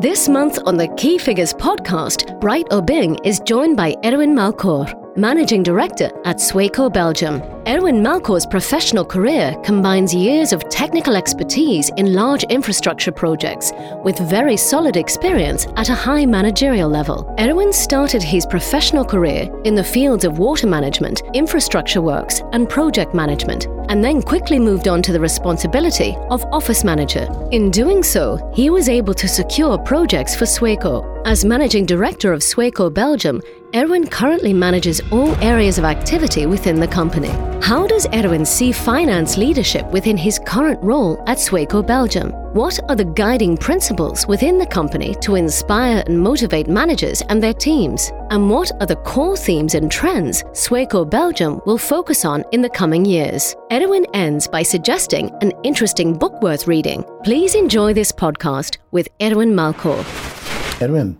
This month on the Key Figures podcast, Bright Obeng is joined by Erwin Malcorps, Managing Director at Sweco Belgium. Erwin Malcorps' professional career combines years of technical expertise in large infrastructure projects with very solid experience at a high managerial level. Erwin started his professional career in the fields of water management, infrastructure works, and project management, and then quickly moved on to the responsibility of office manager. In doing so, he was able to secure projects for Sweco. As managing director of Sweco Belgium, Erwin currently manages all areas of activity within the company. How does Erwin see finance leadership within his current role at Sweco Belgium? What are the guiding principles within the company to inspire and motivate managers and their teams? And what are the core themes and trends Sweco Belgium will focus on in the coming years? Erwin ends by suggesting an interesting book worth reading. Please enjoy this podcast with Erwin Malcorps. Erwin,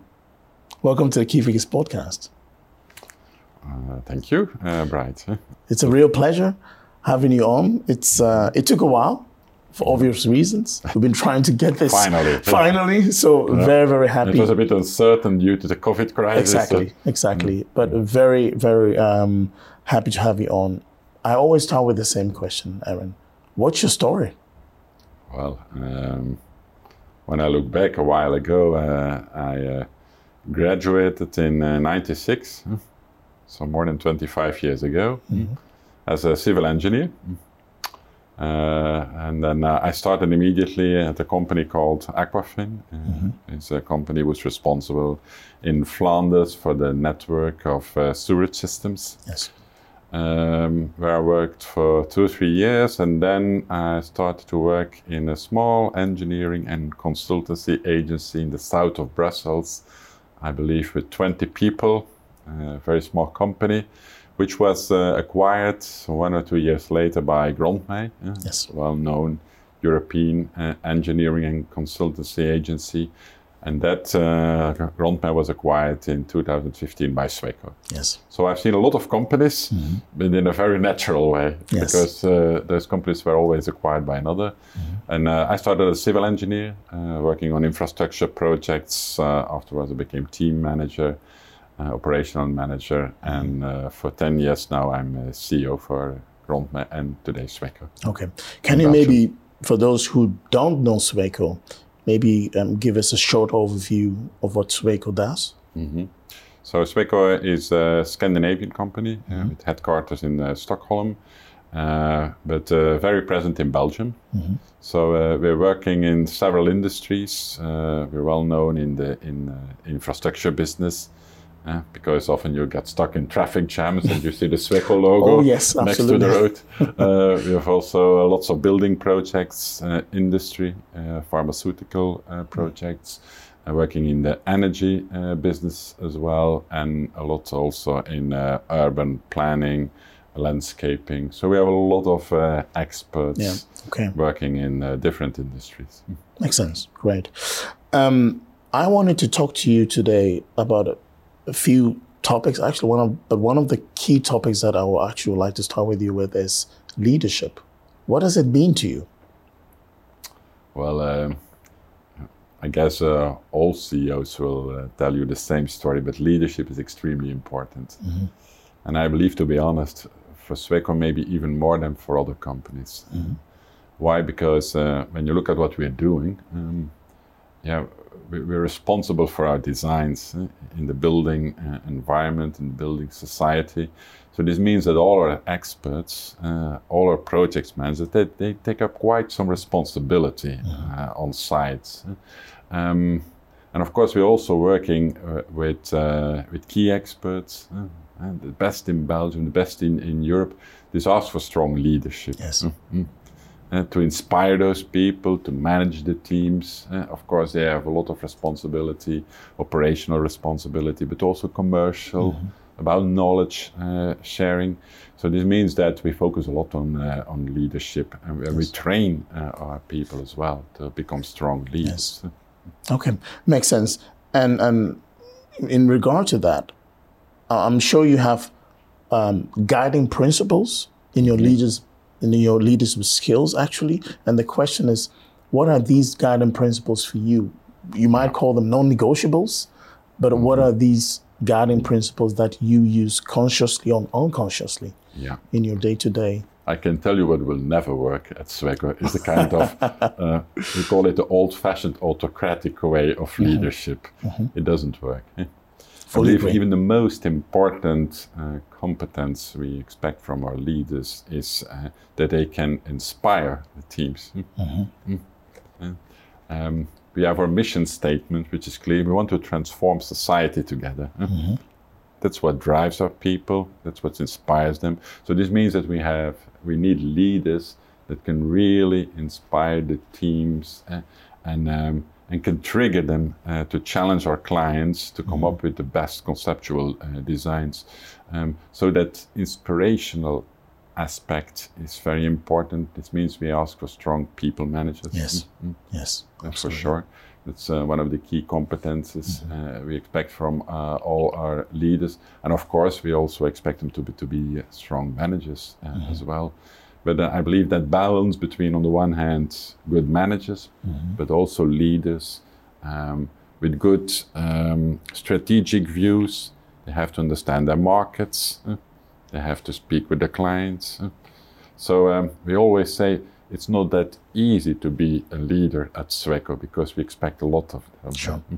welcome to the Key Figures podcast. Uh, thank you, uh, Bright. It's a real pleasure having you on. It's uh, it took a while for obvious reasons. We've been trying to get this Finally. finally. So Yeah. very very happy. It was a bit uncertain due to the COVID crisis. exactly, exactly. But very very um, happy to have you on. I always start with the same question, Erwin. What's your story? Well, um, when I look back a while ago, uh, I uh, graduated in uh, 96, so more than 25 years ago, as a civil engineer. Uh, and then uh, I started immediately at a company called Aquafin. Uh, It's a company was responsible in Flanders for the network of uh, sewage systems Yes. um, where I worked for two or three years, and then I started to work in a small engineering and consultancy agency in the south of Brussels, I believe with 20 people, a very small company, which was uh, acquired one or two years later by Grontmij, uh, Yes. well-known European uh, engineering and consultancy agency. And that uh, was acquired in 2015 by Sweco. Yes. So I've seen a lot of companies, but in a very natural way, Yes. because uh, those companies were always acquired by another. And uh, I started as a civil engineer, uh, working on infrastructure projects. Uh, afterwards, I became team manager, operational manager, and uh, for 10 years now, I'm a CEO for Grontmij and today Sweco. Okay. Can you maybe, for those who don't know Sweco, maybe um, give us a short overview of what Sweco does? So Sweco is a Scandinavian company uh, with headquarters in uh, Stockholm, uh, but uh, very present in Belgium. So uh, we're working in several industries. Uh, we're well known in the in uh, infrastructure business. Uh, because often you get stuck in traffic jams and you see the Sweco logo Oh, yes, next to the road. Uh, we have also uh, lots of building projects, uh, industry, uh, pharmaceutical uh, projects, uh, working in the energy uh, business as well, and a lot also in uh, urban planning, landscaping. So we have a lot of uh, experts Yeah. Okay. working in uh, different industries. Makes sense. Great. Um, I wanted to talk to you today about a, few topics. Actually, one of but one of the key topics that I would actually like to start with you with is leadership. What does it mean to you? Well, um, I guess uh, all CEOs will uh, tell you the same story, but leadership is extremely important. And I believe, to be honest, for Sweco, maybe even more than for other companies. Why? Because uh, when you look at what we're doing, um, yeah, we- we're responsible for our designs uh, in the building uh, environment and building society. So this means that all our experts, uh, all our project managers, they, they take up quite some responsibility uh, on site. Um, and of course, we're also working uh, with uh, with key experts, the best in Belgium, the best in, in Europe. This asks for strong leadership Yes. Uh, to inspire those people, to manage the teams. Uh, of course, they have a lot of responsibility, operational responsibility, but also commercial, about knowledge uh, sharing. So this means that we focus a lot on uh, on leadership, and we, we train uh, our people as well to become strong leaders. Okay, makes sense. And and in regard to that, uh, I'm sure you have um, guiding principles in your leaders in your leadership skills actually. And the question is, what are these guiding principles for you you might call them non-negotiables, but what mm-hmm. are these guiding principles that you use consciously or unconsciously Yeah. in your day-to-day? I can tell you what will never work at Sweco is the kind of, uh, we call it the old fashioned autocratic way of mm-hmm. leadership. Mm-hmm. It doesn't work. eh? I believe agree. even the most important uh, competence we expect from our leaders is uh, that they can inspire the teams. Mm. Yeah. Um, we have our mission statement, which is clear. We want to transform society together. eh? That's what drives our people. That's what inspires them. So this means that we have we need leaders that can really inspire the teams uh, and um, and can trigger them uh, to challenge our clients to come up with the best conceptual uh, designs. Um, so that inspirational aspect is very important. This means we ask for strong people managers. Yes. Mm, mm. Yes, That's for sure. That's uh, one of the key competences uh, we expect from uh, all our leaders, and of course, we also expect them to be to be uh, strong managers uh, as well. But uh, I believe that balance between, on the one hand, good managers, but also leaders um, with good um, strategic views. They have to understand their markets. uh, they have to speak with the clients. uh. So um, we always say it's not that easy to be a leader at Sweco because we expect a lot of them. Sure.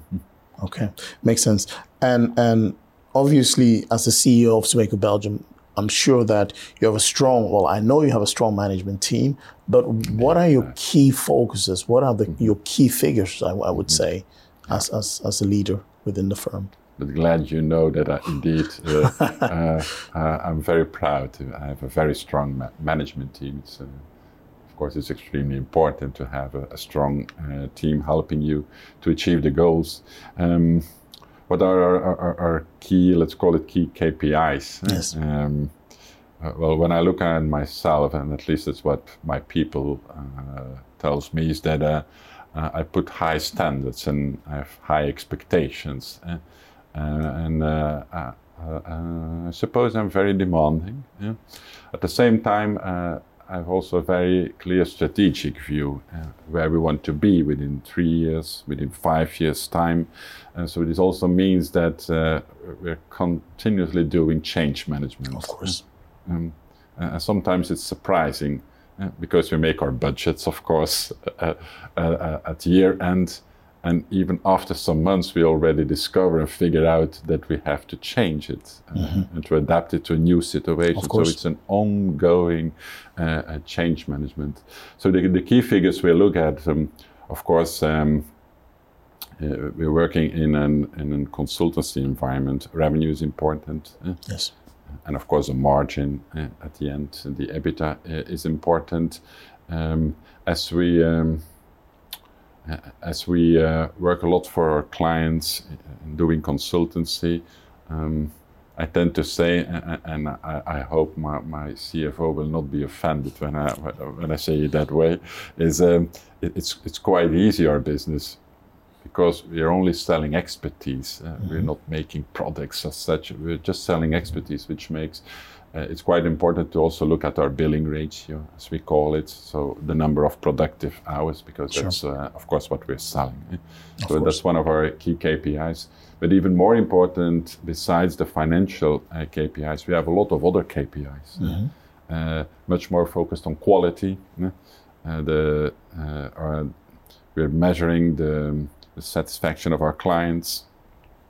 Okay, makes sense. And and obviously, as the CEO of Sweco Belgium, I'm sure that you have a strong. Well, I know you have a strong management team. But what are your key focuses? What are the your key figures? I, I would say, as, as as a leader within the firm. But glad you know that I, indeed uh, uh, uh, I'm very proud. To, I have a very strong ma- management team. It's, uh, of course, it's extremely important to have a, a strong uh, team helping you to achieve the goals. Um, what are our, our, our key, let's call it key KPIs? Yes. Um, uh, well, when I look at myself, and at least it's what my people uh, tells me, is that uh, uh, I put high standards and I have high expectations, uh, and uh, uh, uh, I suppose I'm very demanding. Yeah? At the same time, uh, have also a very clear strategic view uh, where we want to be within three years, within five years' time. Uh, so this also means that uh, we're continuously doing change management. Of course. Um, uh, sometimes it's surprising uh, because we make our budgets, of course, uh, uh, uh, at year end. And even after some months, we already discover and figure out that we have to change it uh, and to adapt it to a new situation. So it's an ongoing uh, uh, change management. So the, the key figures we look at, um, of course, um, uh, we're working in an in a consultancy environment. Revenue is important. uh, Yes. and of course the margin uh, at the end. The EBITDA uh, is important um, as we um, as we uh, work a lot for our clients in doing consultancy. Um, I tend to say, and I, I hope my, my CFO will not be offended when I when I say it that way, is um, it, it's it's quite easy our business because we are only selling expertise. Uh, We're not making products as such. We're just selling expertise, which makes uh, it's quite important to also look at our billing ratio, as we call it. So the number of productive hours, because Sure. that's uh, of course what we're selling. eh? So course. that's one of our key KPIs. But even more important, besides the financial uh, KPIs, we have a lot of other KPIs. Uh, much more focused on quality. eh? Uh, the uh, our, we're measuring the, the satisfaction of our clients.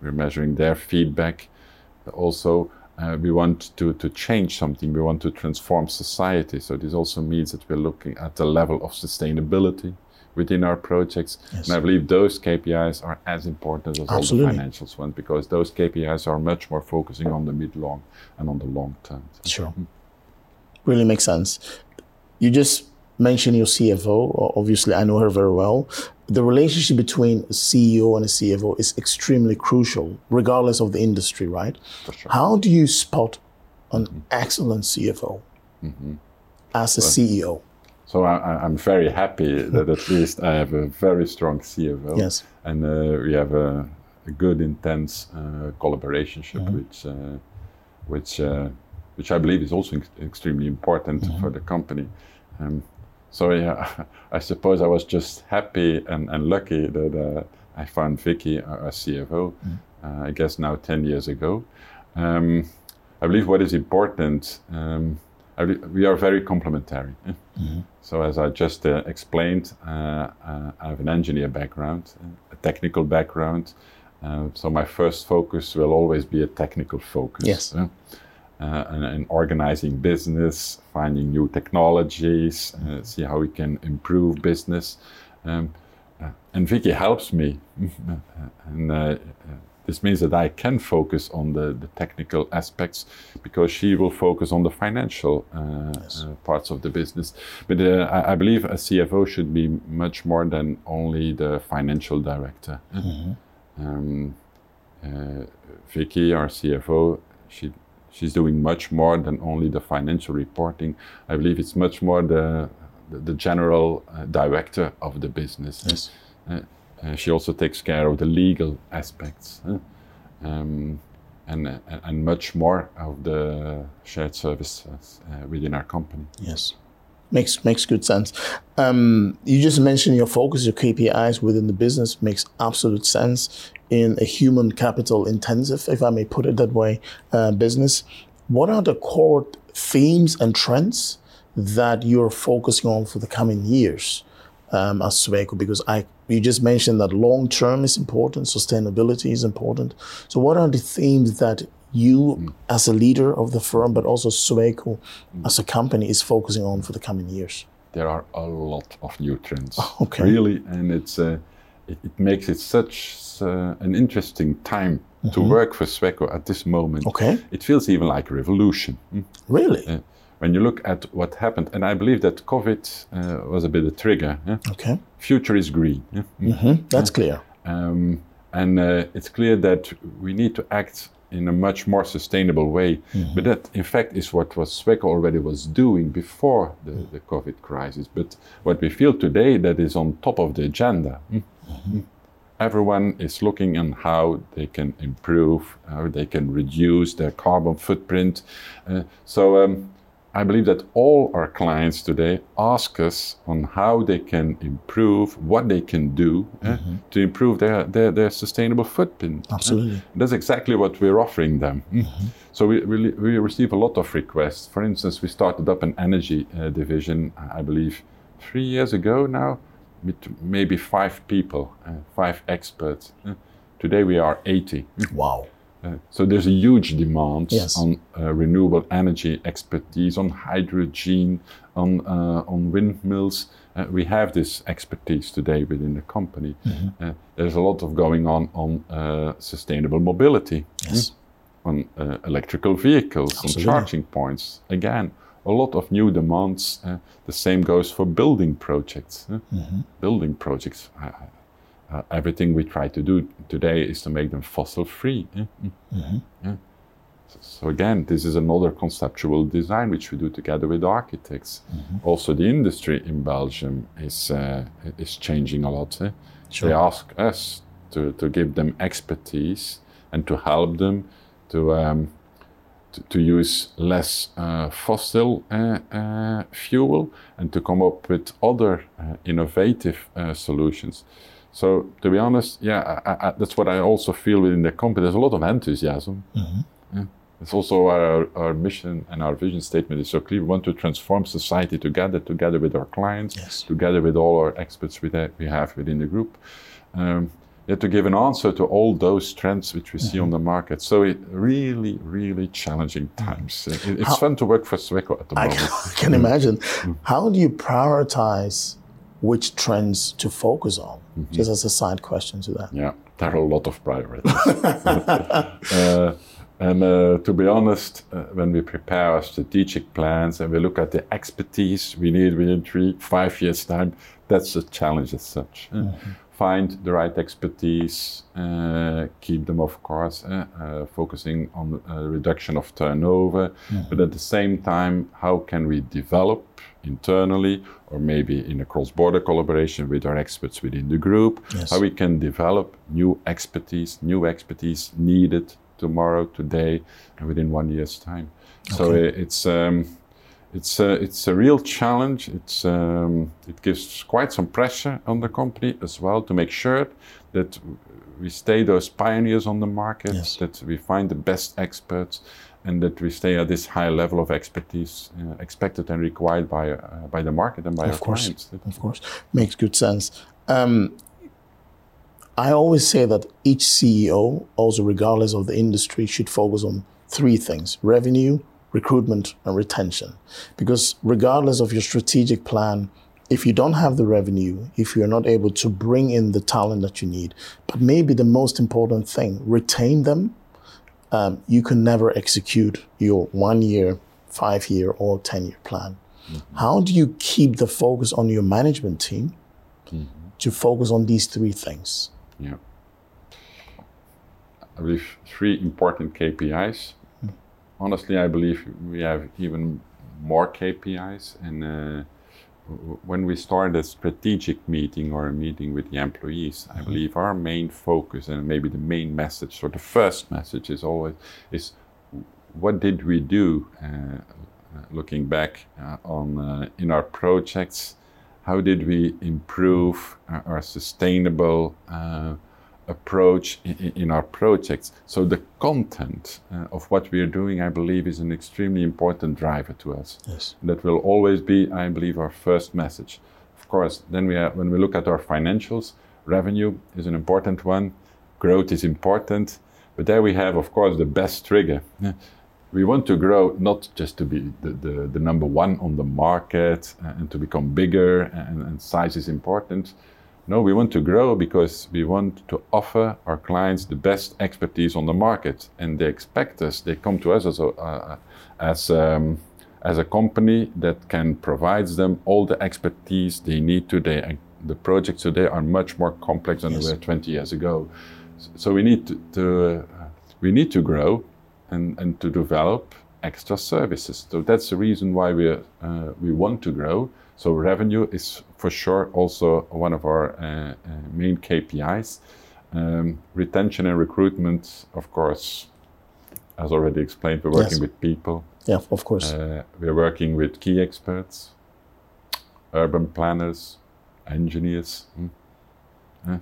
We're measuring their feedback. Also, uh, we want to, to change something. We want to transform society. So this also means that we're looking at the level of sustainability within our projects. Yes. And I believe those KPIs are as important as Absolutely. all the financials ones because those KPIs are much more focusing on the mid, long, and on the long term. Sure. Really makes sense. You just mentioned your CFO. Obviously, I know her very well. The relationship between a CEO and a CFO is extremely crucial, regardless of the industry, right? Sure. How do you spot an excellent CFO as a E CEO? So I, I'm very happy that at least I have a very strong CFO. Yes. And uh, we have a, a good, intense uh, collaboration, which, uh, which, uh, which I believe is also ex- extremely important for the company. Um, so yeah, I suppose I was just happy and, and lucky that uh, I found Vicky, our, our CFO, uh, I guess now 10 years ago. Um, I believe what is important, um, I believe we are very complementary. eh? So, as I just uh, explained, uh, uh, I have an engineer background, a technical background. Uh, so, my first focus will always be a technical focus. Yes. eh? Uh, and, and organizing business, finding new technologies, uh, see how we can improve business. Um, uh, and Vicky helps me. and uh, this means that I can focus on the, the technical aspects because she will focus on the financial uh, uh, parts of the business. But I, I believe a CFO should be much more than only the financial director. Um, uh, Vicky, our CFO, she she's doing much more than only the financial reporting. I believe it's much more the the, the general uh, director of the business. Yes. Uh, uh, she also takes care of the legal aspects. um, and, uh, and much more of the shared services uh, within our company. Yes. Makes makes good sense. Um, you just mentioned your focus, your KPIs within the business makes absolute sense in a human capital intensive, if I may put it that way, uh, business. What are the core themes and trends that you're focusing on for the coming years um, as Sweco? Because I you just mentioned that long term is important, sustainability is important. So what are the themes that you as a leader of the firm, but also Sweco as a company is focusing on for the coming years? There are a lot of new trends, okay. really, and it's uh, it, it makes it such uh, an interesting time to work for Sweco at this moment. Okay. It feels even like a revolution. mm. Really? Uh, when you look at what happened, and I believe that COVID uh, was a bit a trigger. yeah. Okay. Future is green. yeah. hmm That's clear. Um, and uh, it's clear that we need to act in a much more sustainable way. But that, in fact, is what was Sweco already was doing before the, the COVID crisis. But what we feel today that is on top of the agenda. Mm. Mm. Everyone is looking on how they can improve, how they can reduce their carbon footprint. Uh, so um, I believe that all our clients today ask us on how they can improve, what they can do eh, to improve their, their, their sustainable footprint. eh. Absolutely. That's exactly what we're offering them. Mm. So we, we, we receive a lot of requests. For instance, we started up an energy uh, division, I believe, three years ago now, with maybe five people, uh, five experts. eh. Today we are 80. Wow. Uh, so there's a huge demand Yes. on uh, renewable energy expertise, on hydrogen, on uh, on windmills. Uh, we have this expertise today within the company. Mm-hmm. Uh, there's a lot of going on on uh, sustainable mobility, Yes. mm, on uh, electrical vehicles, Absolutely. on charging points. Again, a lot of new demands. Uh, the same goes for building projects. Mm-hmm. Building projects. Uh, everything we try to do today is to make them fossil free. eh? Yeah. So, so again, this is another conceptual design which we do together with architects. Also, the industry in Belgium is uh, is changing a lot. eh? Sure. They ask us to, to give them expertise and to help them to um, to, to use less uh, fossil uh, uh, fuel and to come up with other uh, innovative uh, solutions. So to be honest, yeah, I, I, that's what I also feel within the company. There's a lot of enthusiasm. Mm-hmm. Yeah. It's also our, our mission and our vision statement is so clear. We want to transform society together, together with our clients, Yes. together with all our experts we, ha- we have within the group. Um, yeah, to give an answer to all those trends which we see mm-hmm. on the market. So it really, really challenging mm-hmm. times. It- it's How- fun to work for Sweco at the I moment. can, I can imagine. Mm. How do you prioritize which trends to focus on? Just as a side question to that. Yeah, there are a lot of priorities. uh, and uh, to be honest, uh, when we prepare our strategic plans and we look at the expertise we need within three, five years' time, that's a challenge as such. uh. Find the right expertise, uh, keep them, of course, uh, uh, focusing on uh, reduction of turnover, but at the same time, how can we develop internally or maybe in a cross-border collaboration with our experts within the group, Yes. how we can develop new expertise, new expertise needed tomorrow, today, and within one year's time. So Okay. i- it's um, it's a, it's a real challenge. It's, um, it gives quite some pressure on the company as well to make sure that we stay those pioneers on the market, Yes. that we find the best experts, and that we stay at this high level of expertise uh, expected and required by, uh, by the market and by Of our course. clients. Of course, makes good sense. Um, I always say that each CEO, also regardless of the industry, should focus on three things: revenue, recruitment, and retention. Because regardless of your strategic plan, if you don't have the revenue, if you're not able to bring in the talent that you need, but maybe the most important thing, retain them, um, you can never execute your one year, five year, or 10 year plan. How do you keep the focus on your management team to focus on these three things? Yeah. I believe three important KPIs. Honestly, I believe we have even more KPIs. And uh, when we start a strategic meeting or a meeting with the employees, I believe our main focus and maybe the main message or the first message is always is what did we do uh, uh, looking back uh, on uh, in our projects how did we improve our, our sustainable uh, approach in, our projects. So the content uh, of what we are doing i believe is an extremely important driver to us. Yes. that will always be i believe our first message. Of course then we have, when we look at our financials revenue is an important one. Growth is important. But there we have of course the best trigger. Yeah. we want to grow not just to be the, the, the number one on the market uh, and to become bigger and, and size is important no we want to grow because we want to offer our clients the best expertise on the market and they expect us they come to us as a, uh, as um, as a company that can provide them all the expertise they need today. And the projects today are much more complex than Yes. they were 20 years ago. So we need to, to uh, we need to grow and, and to develop extra services. So that's the reason why we uh, we want to grow. So revenue is for sure also one of our uh, uh, main KPIs. Um, retention and recruitment, of course, as already explained, we're working Yes. with people. Yeah, of course. Uh, we're working with key experts, urban planners, engineers. mm. Uh,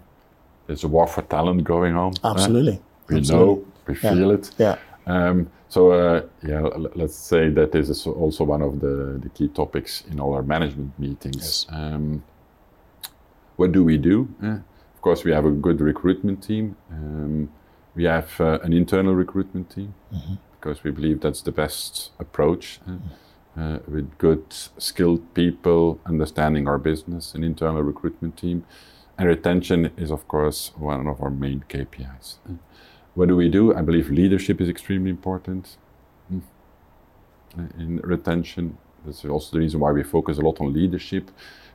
there's a war for talent going on. Absolutely. we Absolutely. know, we Yeah. feel it. Yeah. Um, so uh, yeah, l- let's say that this is also one of the, the key topics in all our management meetings. Yes. Um, what do we do? Uh, of course, we have a good recruitment team. Um, we have uh, an internal recruitment team Mm-hmm. because we believe that's the best approach. uh, uh, with good, skilled people understanding our business, an internal recruitment team, and retention is, of course, one of our main KPIs. Uh, what do we do? I believe leadership is extremely important mm, uh, in retention. That's also the reason why we focus a lot on leadership.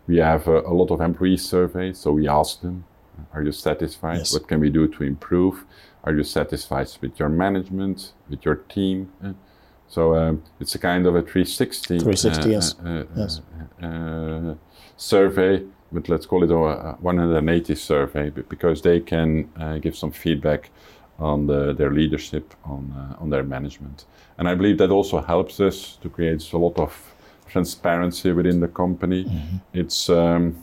We have uh, a lot of employee surveys, so we ask them, are you satisfied? Yes. What can we do to improve? Are you satisfied with your management, with your team? Uh, so um, it's a kind of a 360, 360, yes. uh, uh, Yes. uh, survey, but let's call it a a 180 survey because they can uh, give some feedback on the, their leadership, on, uh, on their management. And I believe that also helps us to create a lot of transparency within the company. It's, um,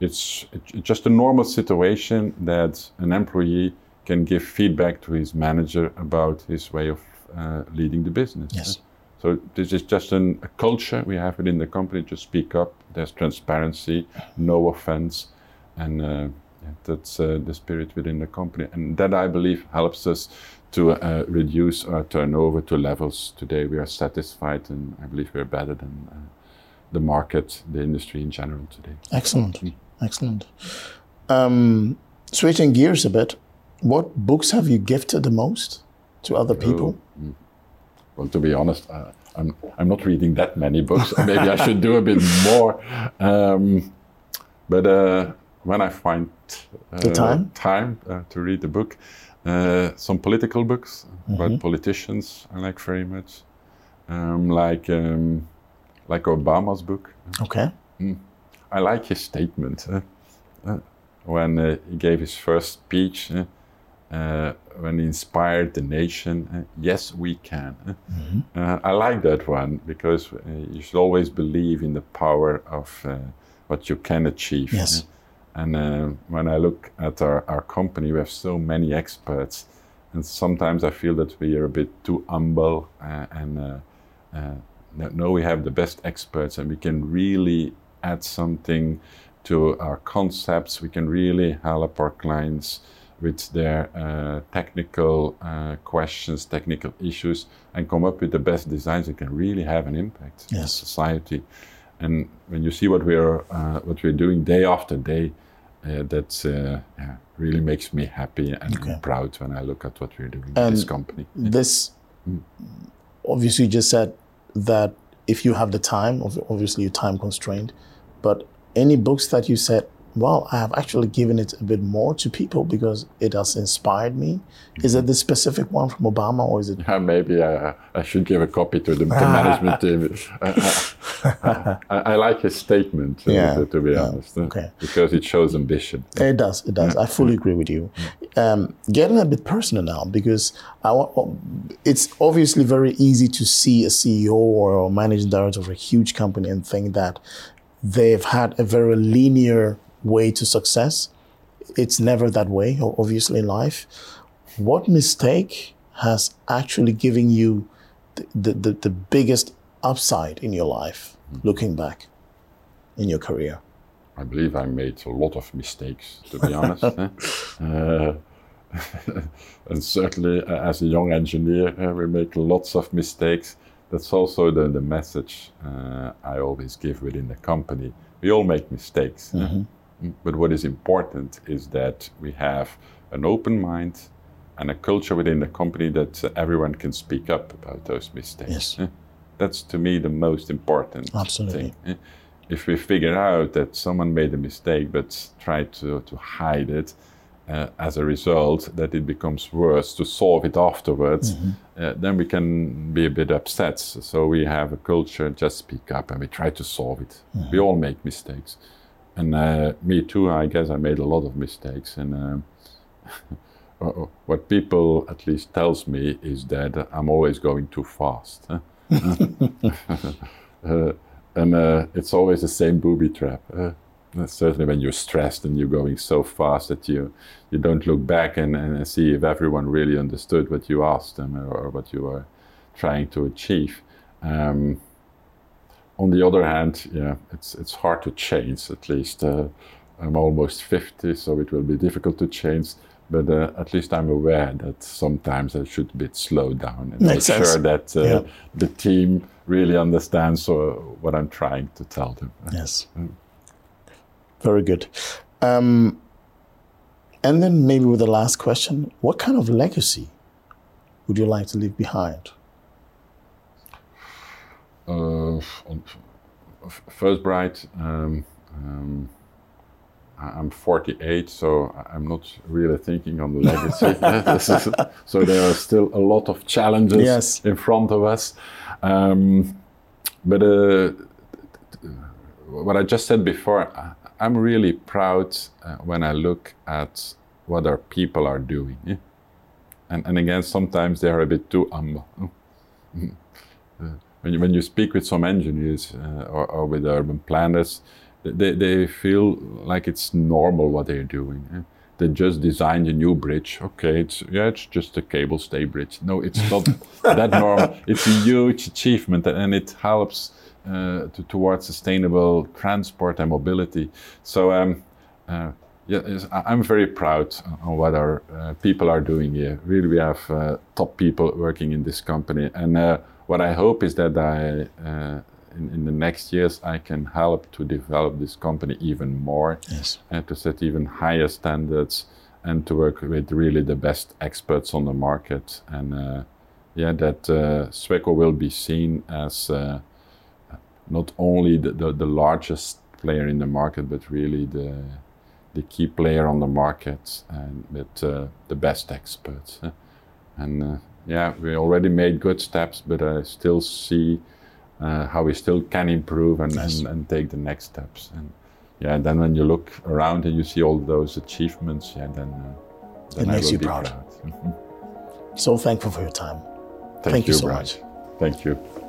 it's, it's just a normal situation that an employee can give feedback to his manager about his way of uh, leading the business. Yes. So this is just an, a culture we have within the company to speak up. There's transparency, no offense, and uh, yeah, that's uh, the spirit within the company. And that I believe helps us to uh, reduce our turnover to levels today we are satisfied, and I believe we're better than uh, the market, the industry in general today. Excellent. Excellent. Um, switching gears a bit, what books have you gifted the most to other people? Mm. Well, to be honest, uh, I'm I'm not reading that many books. Maybe I should do a bit more. Um, but uh, when I find uh, The time? time uh, to read the book, uh, some political books Mm-hmm. about politicians I like very much, um, like um, like Obama's book. Okay. I like his statement uh, uh, when uh, he gave his first speech. uh, uh, when he inspired the nation, uh, yes, we can. Uh, I like that one because uh, you should always believe in the power of uh, what you can achieve. Yes. And uh, when I look at our, our company, we have so many experts, and sometimes I feel that we are a bit too humble. Uh, and uh, uh, no, no, we have the best experts, and we can really add something to our concepts. We can really help our clients with their uh, technical uh, questions, technical issues, and come up with the best designs that can really have an impact in Yes. society. And when you see what we're uh, what we're doing day after day, uh, that uh, yeah, really makes me happy and Okay. proud when I look at what we're doing in this company. This obviously you just said that if you have the time, obviously you're time constrained, but any books that you said, well, I have actually given it a bit more to people because it has inspired me. Is it the specific one from Obama or is it? Yeah, maybe I, I should give a copy to the, the management team. I, I, I, I like his statement, uh, Yeah, to, to be yeah, honest, uh, okay. because it shows ambition. It does. It does. I fully agree with you. Um, getting a bit personal now because I want. It's obviously very easy to see a CEO or a managing director of a huge company and think that they've had a very linear way to success. It's never that way, obviously, in life. What mistake has actually given you the, the, the, the biggest upside in your life, looking back in your career? I believe I made a lot of mistakes, to be honest. eh. Uh, and certainly, uh, as a young engineer, uh, we make lots of mistakes. That's also the, the message uh, I always give within the company. We all make mistakes. eh. But what is important is that we have an open mind and a culture within the company that everyone can speak up about those mistakes. Yes. eh. That's to me the most important Absolutely. thing. eh. If we figure out that someone made a mistake but tried to, to hide it, uh, as a result, that it becomes worse to solve it afterwards, uh, then we can be a bit upset. So we have a culture, just speak up and we try to solve it. We all make mistakes. And uh, me too, I guess I made a lot of mistakes. And um, uh, what people at least tells me is that I'm always going too fast. uh, and uh, it's always the same booby trap. Uh, certainly when you're stressed and you're going so fast that you you don't look back and, and see if everyone really understood what you asked them or, or what you were trying to achieve. Um, on the other hand, yeah, it's it's hard to change. At least uh, I'm almost 50, so it will be difficult to change. But uh, at least I'm aware that sometimes I should a bit slow down and make sense. sure that uh, Yeah. the team really understands uh, what I'm trying to tell them. Yes. Very good. Um, and then maybe with the last question, what kind of legacy would you like to leave behind? Uh, on f- first bright, um, um, I'm 48, so I'm not really thinking on the legacy. So there are still a lot of challenges Yes. in front of us. Um, but uh, what I just said before, I'm really proud uh, when I look at what our people are doing. yeah. And, and again, sometimes they are a bit too humble. when you, when you speak with some engineers uh, or, or with urban planners, they, they feel like it's normal what they're doing. eh. They just designed a new bridge. Okay, it's yeah, it's just a cable stay bridge. No, it's not that normal. It's a huge achievement, and it helps uh, to, towards sustainable transport and mobility. So um, uh, yeah, yes, I- I'm very proud on what our uh, people are doing here. Really, we have uh, top people working in this company, and uh, what I hope is that I, uh, in, in the next years, I can help to develop this company even more, Yes. and to set even higher standards, and to work with really the best experts on the market, and uh, yeah, that uh, Sweco will be seen as uh, not only the, the, the largest player in the market, but really the the key player on the market and with uh, the best experts. And uh, yeah, we already made good steps, but I still see uh, how we still can improve and, Yes. and, and take the next steps. And yeah, then when you look around and you see all those achievements, yeah, then uh, and It makes you be proud. Mhm. So thankful for your time. Thank, Thank you so Brian. much. Thank you.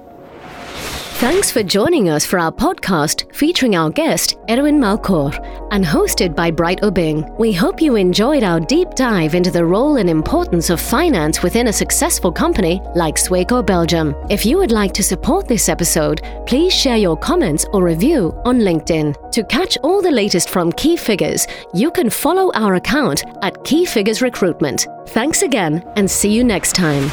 Thanks for joining us for our podcast featuring our guest, Erwin Malcorps, and hosted by Bright Obeng. We hope you enjoyed our deep dive into the role and importance of finance within a successful company like Sweco Belgium. If you would like to support this episode, please share your comments or review on LinkedIn. To catch all the latest from Key Figures, you can follow our account at Key Figures Recruitment. Thanks again and see you next time.